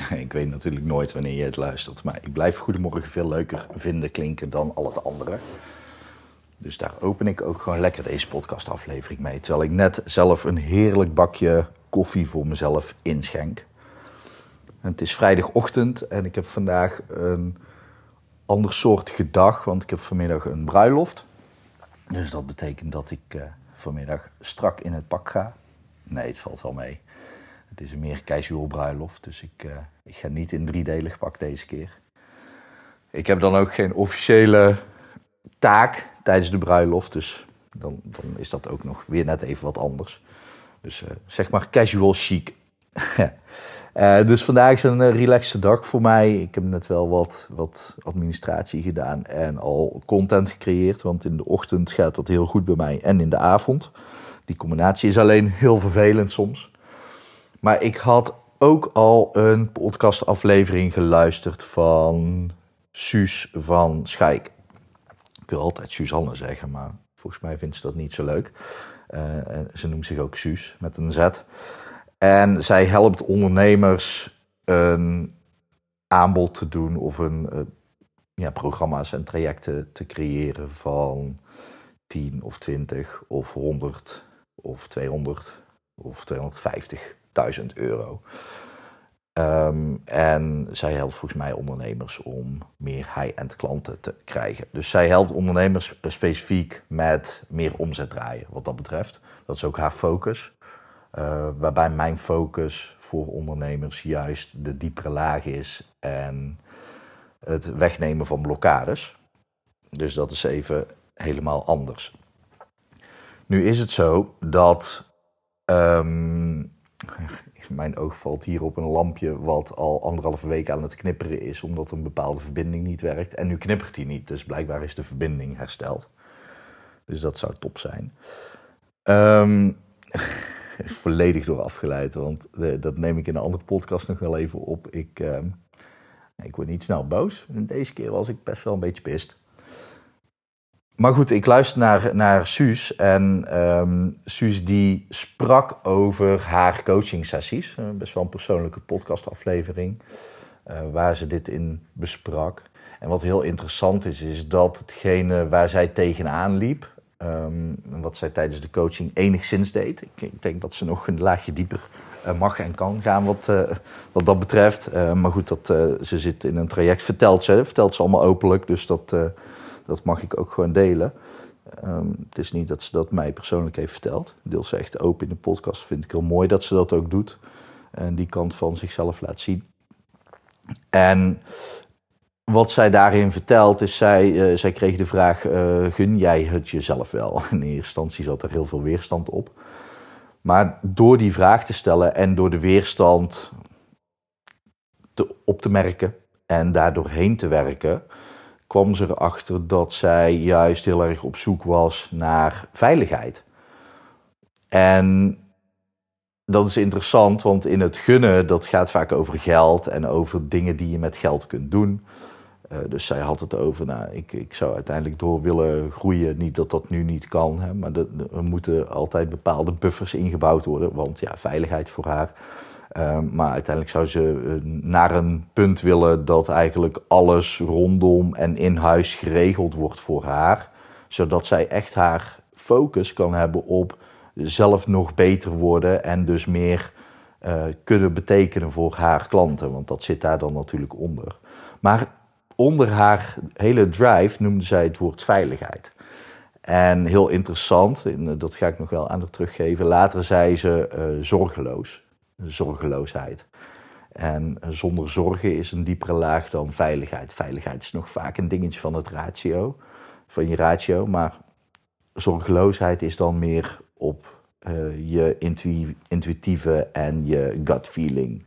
Ik weet natuurlijk nooit wanneer je het luistert, maar ik blijf Goedemorgen veel leuker vinden klinken dan al het andere. Dus daar open ik ook gewoon lekker deze podcastaflevering mee. Terwijl ik net zelf een heerlijk bakje koffie voor mezelf inschenk. het is vrijdagochtend en ik heb vandaag een ander soort dag, want ik heb vanmiddag een bruiloft. Dus dat betekent dat ik uh, vanmiddag strak in het pak ga. Nee, het valt wel mee. Het is een meer casual bruiloft, dus ik, uh, ik ga niet in driedelig pak deze keer. Ik heb dan ook geen officiële taak tijdens de bruiloft, dus dan, dan is dat ook nog weer net even wat anders. Dus uh, zeg maar casual chic. uh, dus vandaag is een relaxe dag voor mij. Ik heb net wel wat, wat administratie gedaan en al content gecreëerd, want in de ochtend gaat dat heel goed bij mij en in de avond. Die combinatie is alleen heel vervelend soms. Maar ik had ook al een podcastaflevering geluisterd van Suus van Schaik. Ik wil altijd Suzanne zeggen, maar volgens mij vindt ze dat niet zo leuk. Uh, ze noemt zich ook Suus met een Z. En zij helpt ondernemers een aanbod te doen of een, uh, ja, programma's en trajecten te creëren van 10 of 20 of 100 of 200 of 250 1000 euro. Um, en zij helpt volgens mij ondernemers om meer high-end klanten te krijgen. Dus zij helpt ondernemers specifiek met meer omzet draaien, wat dat betreft. Dat is ook haar focus. Uh, waarbij mijn focus voor ondernemers juist de diepere laag is en het wegnemen van blokkades. Dus dat is even helemaal anders. Nu is het zo dat um, mijn oog valt hier op een lampje wat al anderhalve week aan het knipperen is, omdat een bepaalde verbinding niet werkt. En nu knippert hij niet, dus blijkbaar is de verbinding hersteld. Dus dat zou top zijn. Um, volledig door afgeleid, want dat neem ik in een andere podcast nog wel even op. Ik, uh, ik word niet snel boos. Deze keer was ik best wel een beetje pist. Maar goed, ik luister naar, naar Suus en um, Suus die sprak over haar coaching sessies. Uh, best wel een persoonlijke podcastaflevering uh, waar ze dit in besprak. En wat heel interessant is, is dat hetgene waar zij tegenaan liep, um, wat zij tijdens de coaching enigszins deed. Ik, ik denk dat ze nog een laagje dieper uh, mag en kan gaan wat, wat dat betreft. maar goed, dat, ze zit in een traject, vertelt ze, vertelt ze allemaal openlijk, dus dat dat mag ik ook gewoon delen. Um, het is niet dat ze dat mij persoonlijk heeft verteld. Deel ze echt open in de podcast. Vind ik heel mooi dat ze dat ook doet. En die kant van zichzelf laat zien. En wat zij daarin vertelt is, zij, uh, zij kreeg de vraag, uh, gun jij het jezelf wel? In eerste instantie zat er heel veel weerstand op. Maar door die vraag te stellen en door de weerstand te, op te merken en daar doorheen te werken, kwam ze erachter dat zij juist heel erg op zoek was naar veiligheid. En dat is interessant, want in het gunnen, dat gaat vaak over geld en over dingen die je met geld kunt doen. Uh, dus zij had het over, nou, ik, ik zou uiteindelijk door willen groeien. Niet dat dat nu niet kan, hè, maar er moeten altijd bepaalde buffers ingebouwd worden. Want ja, veiligheid voor haar Ehm, maar uiteindelijk zou ze eh, naar een punt willen dat eigenlijk alles rondom en in huis geregeld wordt voor haar. Zodat zij echt haar focus kan hebben op zelf nog beter worden en dus meer uh, kunnen betekenen voor haar klanten. Want dat zit daar dan natuurlijk onder. Maar onder haar hele drive noemde zij het woord veiligheid. En heel interessant, dat ga ik nog wel aan haar teruggeven. Later zei ze zorgeloos zorgeloosheid. En zonder zorgen is een diepere laag dan veiligheid. Veiligheid is nog vaak een dingetje van het ratio, van je ratio. Maar zorgeloosheid is dan meer op uh, je intuïtieve en je gut feeling.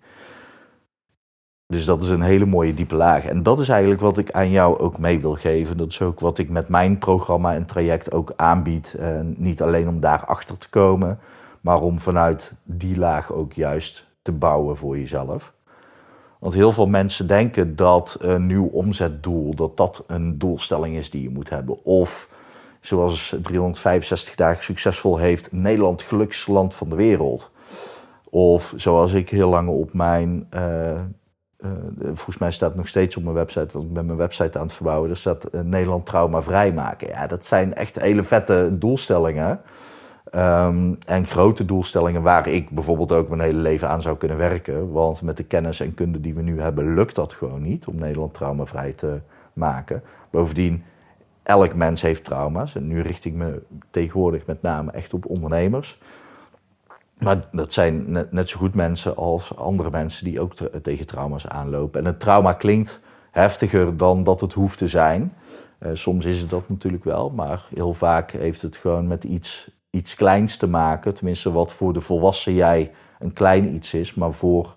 Dus dat is een hele mooie diepe laag. En dat is eigenlijk wat ik aan jou ook mee wil geven. Dat is ook wat ik met mijn programma en traject ook aanbied. Niet alleen om daarachter te komen, maar om vanuit die laag ook juist te bouwen voor jezelf. Want heel veel mensen denken dat een nieuw omzetdoel, dat dat een doelstelling is die je moet hebben. Of zoals 365 dagen succesvol heeft, Nederland gelukkigste land van de wereld. Of zoals ik heel lang op mijn, uh, uh, volgens mij staat nog steeds op mijn website, want ik ben mijn website aan het verbouwen, er staat uh, Nederland trauma vrijmaken. Ja, dat zijn echt hele vette doelstellingen. Um, en grote doelstellingen waar ik bijvoorbeeld ook mijn hele leven aan zou kunnen werken. Want met de kennis en kunde die we nu hebben, lukt dat gewoon niet om Nederland traumavrij te maken. Bovendien, elk mens heeft trauma's. En nu richt ik me tegenwoordig met name echt op ondernemers. Maar dat zijn net, zo goed mensen als andere mensen die ook tegen trauma's aanlopen. En het trauma klinkt heftiger dan dat het hoeft te zijn. Uh, soms is het dat natuurlijk wel, maar heel vaak heeft het gewoon met iets iets kleins te maken. Tenminste, wat voor de volwassen jij een klein iets is, maar voor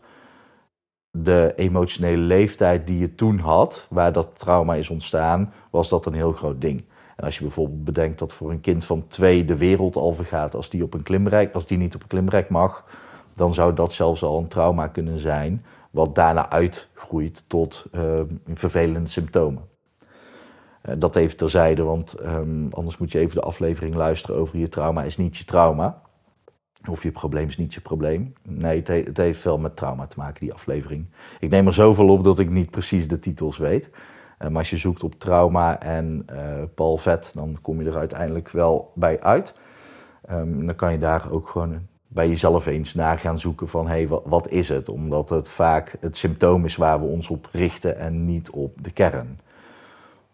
de emotionele leeftijd die je toen had, waar dat trauma is ontstaan, was dat een heel groot ding. En als je bijvoorbeeld bedenkt dat voor een kind van twee de wereld al vergaat als die, op een klimrek, als die niet op een klimrek mag, dan zou dat zelfs al een trauma kunnen zijn, wat daarna uitgroeit tot uh, vervelende symptomen. Eh, dat even terzijde, want um, anders moet je even de aflevering luisteren over je trauma is niet je trauma. Of je probleem is niet je probleem. Nee, het, heeft veel met trauma te maken, die aflevering. Ik neem er zoveel op dat ik niet precies de titels weet. Uh, maar als je zoekt op trauma en uh, Paul Vet, dan kom je er uiteindelijk wel bij uit. Um, dan kan je daar ook gewoon bij jezelf eens naar gaan zoeken van... hé, hey, wat is het? Omdat het vaak het symptoom is waar we ons op richten en niet op de kern.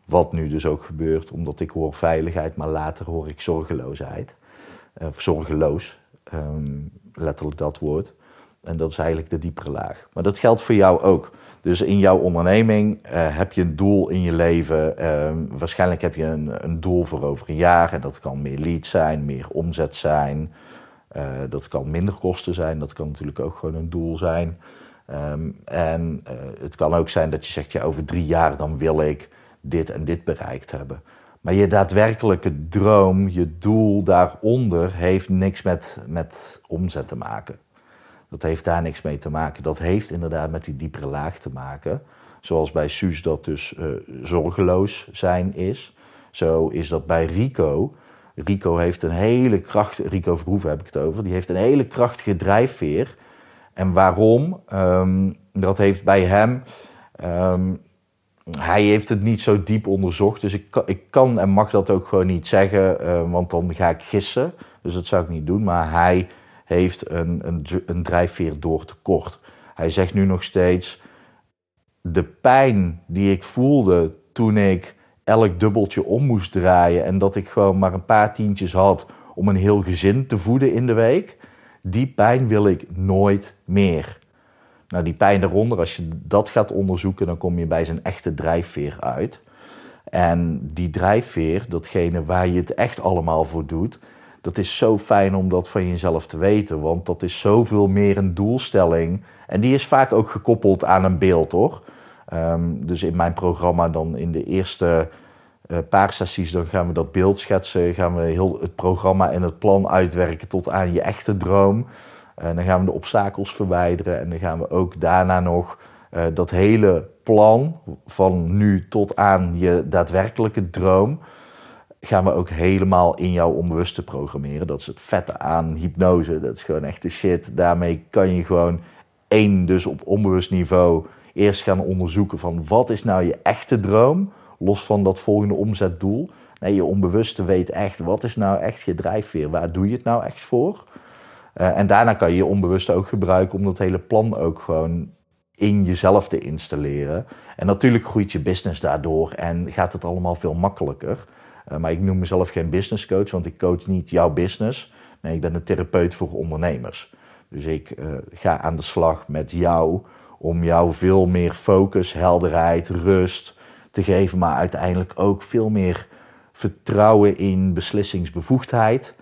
Wat nu dus ook gebeurt, omdat ik hoor veiligheid, maar later hoor ik zorgeloosheid. Eh, of zorgeloos, um, letterlijk dat woord. En dat is eigenlijk de diepere laag. Maar dat geldt voor jou ook. Dus in jouw onderneming uh, heb je een doel in je leven. Uh, waarschijnlijk heb je een, een, doel voor over een jaar. En dat kan meer lead zijn, meer omzet zijn. Uh, dat kan minder kosten zijn. Dat kan natuurlijk ook gewoon een doel zijn. Um, en het kan ook zijn dat je zegt, ja, over drie jaar dan wil ik dit en dit bereikt hebben. Maar je daadwerkelijke droom, je doel daaronder, heeft niks met, met omzet te maken. Dat heeft daar niks mee te maken. Dat heeft inderdaad met die diepere laag te maken. Zoals bij Suus dat dus uh, zorgeloos zijn is. Zo is dat bij Rico. Rico heeft een hele krachtige, Rico Verhoeven heb ik het over, die heeft een hele krachtige drijfveer. En waarom? Um, dat heeft bij hem um, hij heeft het niet zo diep onderzocht, dus ik, ik kan en mag dat ook gewoon niet zeggen, uh, want dan ga ik gissen. Dus dat zou ik niet doen. Maar hij heeft een, een, een drijfveer door tekort. Hij zegt nu nog steeds: de pijn die ik voelde toen ik elk dubbeltje om moest draaien en dat ik gewoon maar een paar tientjes had om een heel gezin te voeden in de week, die pijn wil ik nooit meer. Nou, die pijn daaronder, als je dat gaat onderzoeken, dan kom je bij zijn echte drijfveer uit. En die drijfveer, datgene waar je het echt allemaal voor doet, dat is zo fijn om dat van jezelf te weten. Want dat is zoveel meer een doelstelling. En die is vaak ook gekoppeld aan een beeld hoor. Um, dus in mijn programma dan in de eerste uh, paar sessies, dan gaan we dat beeld schetsen. Gaan we heel het programma en het plan uitwerken tot aan je echte droom. En dan gaan we de obstakels verwijderen en dan gaan we ook daarna nog uh, dat hele plan van nu tot aan je daadwerkelijke droom, gaan we ook helemaal in jouw onbewuste programmeren. Dat is het vette aan hypnose. Dat is gewoon echt de shit. Daarmee kan je gewoon één, dus op onbewust niveau, eerst gaan onderzoeken van wat is nou je echte droom, los van dat volgende omzetdoel. Nee, je onbewuste weet echt wat is nou echt je drijfveer. Waar doe je het nou echt voor? Uh, en daarna kan je je onbewust ook gebruiken om dat hele plan ook gewoon in jezelf te installeren. En natuurlijk groeit je business daardoor en gaat het allemaal veel makkelijker. Uh, maar ik noem mezelf geen business coach, want ik coach niet jouw business. Nee, ik ben een therapeut voor ondernemers. Dus ik uh, ga aan de slag met jou om jou veel meer focus, helderheid, rust te geven, maar uiteindelijk ook veel meer vertrouwen in beslissingsbevoegdheid.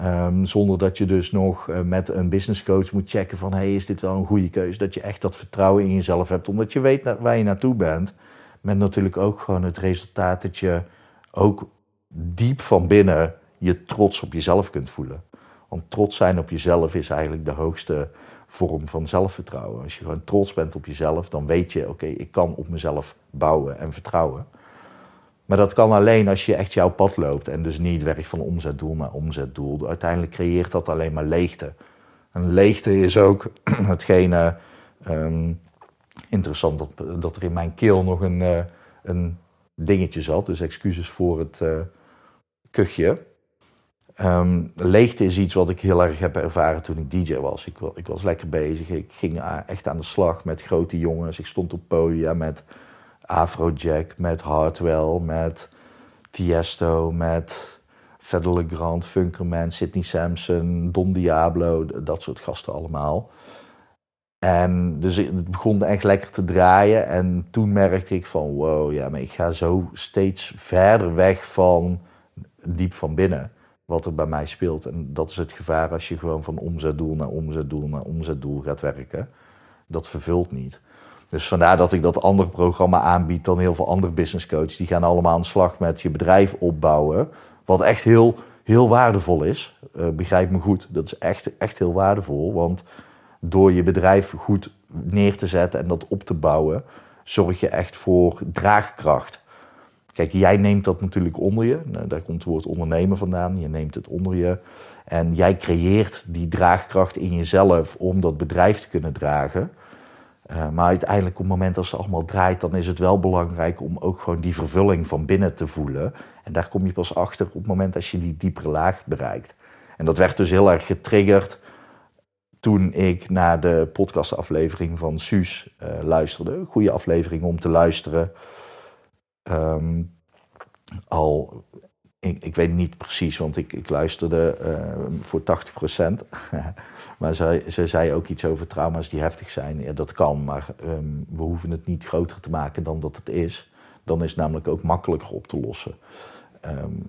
Ehm, zonder dat je dus nog eh, met een business coach moet checken van... hey, is dit wel een goede keuze? Dat je echt dat vertrouwen in jezelf hebt, omdat je weet waar je naartoe bent. Met natuurlijk ook gewoon het resultaat dat je ook diep van binnen je trots op jezelf kunt voelen. Want trots zijn op jezelf is eigenlijk de hoogste vorm van zelfvertrouwen. Als je gewoon trots bent op jezelf, dan weet je, oké, ik kan op mezelf bouwen en vertrouwen. Maar dat kan alleen als je echt jouw pad loopt en dus niet werkt van omzetdoel naar omzetdoel. Uiteindelijk creëert dat alleen maar leegte. En leegte is ook hetgene, um, interessant dat, dat er in mijn keel nog een, uh, een dingetje zat. Dus excuses voor het uh, kuchje. Um, leegte is iets wat ik heel erg heb ervaren toen ik DJ was. Ik, ik, was lekker bezig. Ik ging echt aan de slag met grote jongens. Ik stond op podia met Afrojack, met Hardwell, met Tiesto, met Fedele Grand, Funkerman, Sidney Sampson, Don Diablo, dat soort gasten allemaal. En dus het begon echt lekker te draaien. En toen merkte ik van wow, ja, maar ik ga zo steeds verder weg van diep van binnen wat er bij mij speelt. En dat is het gevaar als je gewoon van omzetdoel naar omzetdoel naar omzetdoel gaat werken. Dat vervult niet. Dus vandaar dat ik dat andere programma aanbied dan heel veel andere business coaches. Die gaan allemaal aan de slag met je bedrijf opbouwen. Wat echt heel, heel waardevol is. Uh, begrijp me goed, dat is echt, echt heel waardevol. Want door je bedrijf goed neer te zetten en dat op te bouwen, zorg je echt voor draagkracht. Kijk, jij neemt dat natuurlijk onder je. Nou, daar komt het woord ondernemen vandaan. Je neemt het onder je. En jij creëert die draagkracht in jezelf om dat bedrijf te kunnen dragen. Uh, maar uiteindelijk, op het moment dat het allemaal draait, dan is het wel belangrijk om ook gewoon die vervulling van binnen te voelen. En daar kom je pas achter op het moment dat je die diepere laag bereikt. En dat werd dus heel erg getriggerd toen ik naar de podcastaflevering van Suus uh, luisterde. Een goede aflevering om te luisteren. Um, al, ik, ik, weet niet precies, want ik, ik luisterde uh, voor 80%. maar ze, ze zei ook iets over trauma's die heftig zijn. Ja, dat kan, maar um, we hoeven het niet groter te maken dan dat het is. Dan is het namelijk ook makkelijker op te lossen. Um,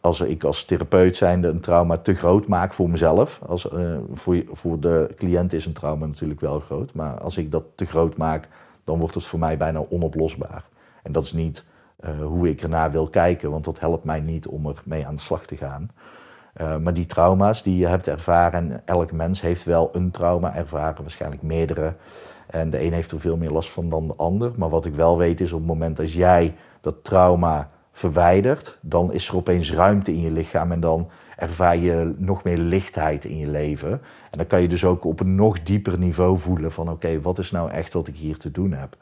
als ik als therapeut zijnde een trauma te groot maak voor mezelf. Als, uh, voor, voor de cliënt is een trauma natuurlijk wel groot. Maar als ik dat te groot maak, dan wordt het voor mij bijna onoplosbaar. En dat is niet uh, hoe ik ernaar wil kijken, want dat helpt mij niet om ermee aan de slag te gaan. Uh, maar die trauma's die je hebt ervaren, en elk mens heeft wel een trauma ervaren, waarschijnlijk meerdere. En de een heeft er veel meer last van dan de ander. Maar wat ik wel weet is op het moment dat jij dat trauma verwijdert, dan is er opeens ruimte in je lichaam en dan ervaar je nog meer lichtheid in je leven. En dan kan je dus ook op een nog dieper niveau voelen van oké, wat is nou echt wat ik hier te doen heb?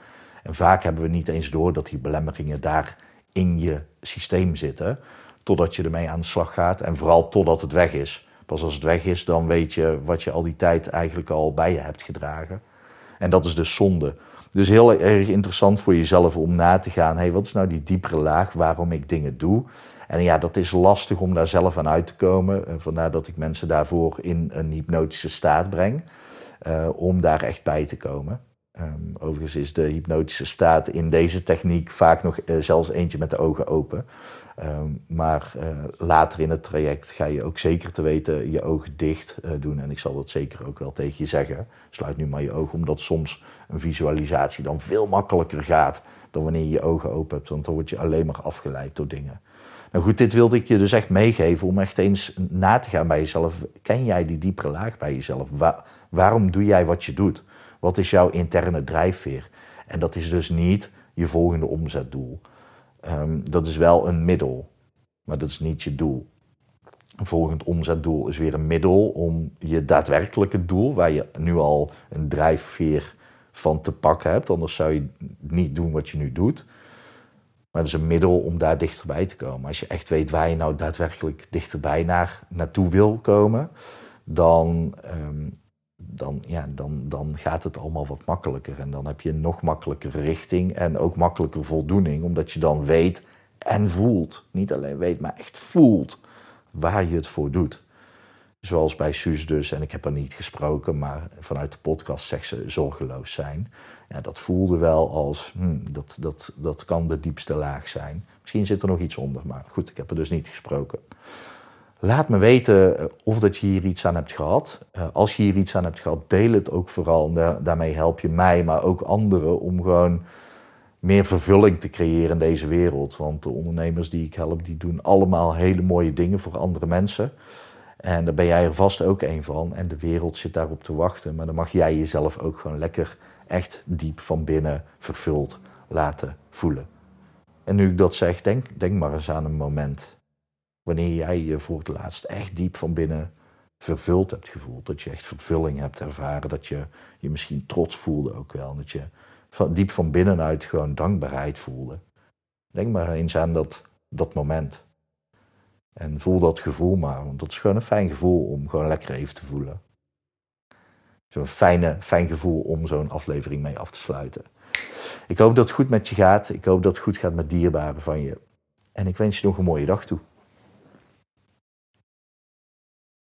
En vaak hebben we niet eens door dat die belemmeringen daar in je systeem zitten, totdat je ermee aan de slag gaat en vooral totdat het weg is. Pas als het weg is, dan weet je wat je al die tijd eigenlijk al bij je hebt gedragen. En dat is dus zonde. Dus heel erg interessant voor jezelf om na te gaan. Hey, wat is nou die diepere laag waarom ik dingen doe? En ja, dat is lastig om daar zelf aan uit te komen. Vandaar dat ik mensen daarvoor in een hypnotische staat breng. Uh, om daar echt bij te komen. Um, overigens is de hypnotische staat in deze techniek vaak nog uh, zelfs eentje met de ogen open. Um, maar uh, later in het traject ga je ook zeker te weten je ogen dicht uh, doen. En ik zal dat zeker ook wel tegen je zeggen. Sluit nu maar je ogen, omdat soms een visualisatie dan veel makkelijker gaat dan wanneer je je ogen open hebt. Want dan word je alleen maar afgeleid door dingen. Nou goed, dit wilde ik je dus echt meegeven om echt eens na te gaan bij jezelf. Ken jij die diepere laag bij jezelf? Wa waarom doe jij wat je doet? Wat is jouw interne drijfveer? En dat is dus niet je volgende omzetdoel. Um, dat is wel een middel, maar dat is niet je doel. Een volgend omzetdoel is weer een middel om je daadwerkelijke doel, waar je nu al een drijfveer van te pakken hebt, anders zou je niet doen wat je nu doet. Maar dat is een middel om daar dichterbij te komen. Als je echt weet waar je nou daadwerkelijk dichterbij naar, naartoe wil komen, dan um, dan, ja, dan, dan gaat het allemaal wat makkelijker. En dan heb je een nog makkelijkere richting en ook makkelijker voldoening, omdat je dan weet en voelt. Niet alleen weet, maar echt voelt waar je het voor doet. Zoals bij Suus dus, en ik heb er niet gesproken, maar vanuit de podcast zegt ze zorgeloos zijn. Ja, dat voelde wel als, hmm, dat, dat, dat kan de diepste laag zijn. Misschien zit er nog iets onder, maar goed, ik heb er dus niet gesproken. Laat me weten eh, of dat je hier iets aan hebt gehad. Uh, als je hier iets aan hebt gehad, deel het ook vooral. daarmee help je mij, maar ook anderen om gewoon meer vervulling te creëren in deze wereld. Want de ondernemers die ik help, die doen allemaal hele mooie dingen voor andere mensen. En daar ben jij er vast ook een van. En de wereld zit daarop te wachten. Maar dan mag jij jezelf ook gewoon lekker echt diep van binnen vervuld laten voelen. En nu ik dat zeg, denk, denk maar eens aan een moment wanneer jij je voor het laatst echt diep van binnen vervuld hebt gevoeld. Dat je echt vervulling hebt ervaren. Dat je je misschien trots voelde ook wel. Dat je van, diep van binnenuit gewoon dankbaarheid voelde. Denk maar eens aan dat, dat moment. En voel dat gevoel maar, want dat is gewoon een fijn gevoel om gewoon lekker even te voelen. Zo'n fijne, fijn gevoel om zo'n aflevering mee af te sluiten. Ik hoop dat het goed met je gaat. Ik hoop dat het goed gaat met dierbaren van je. En ik wens je nog een mooie dag toe.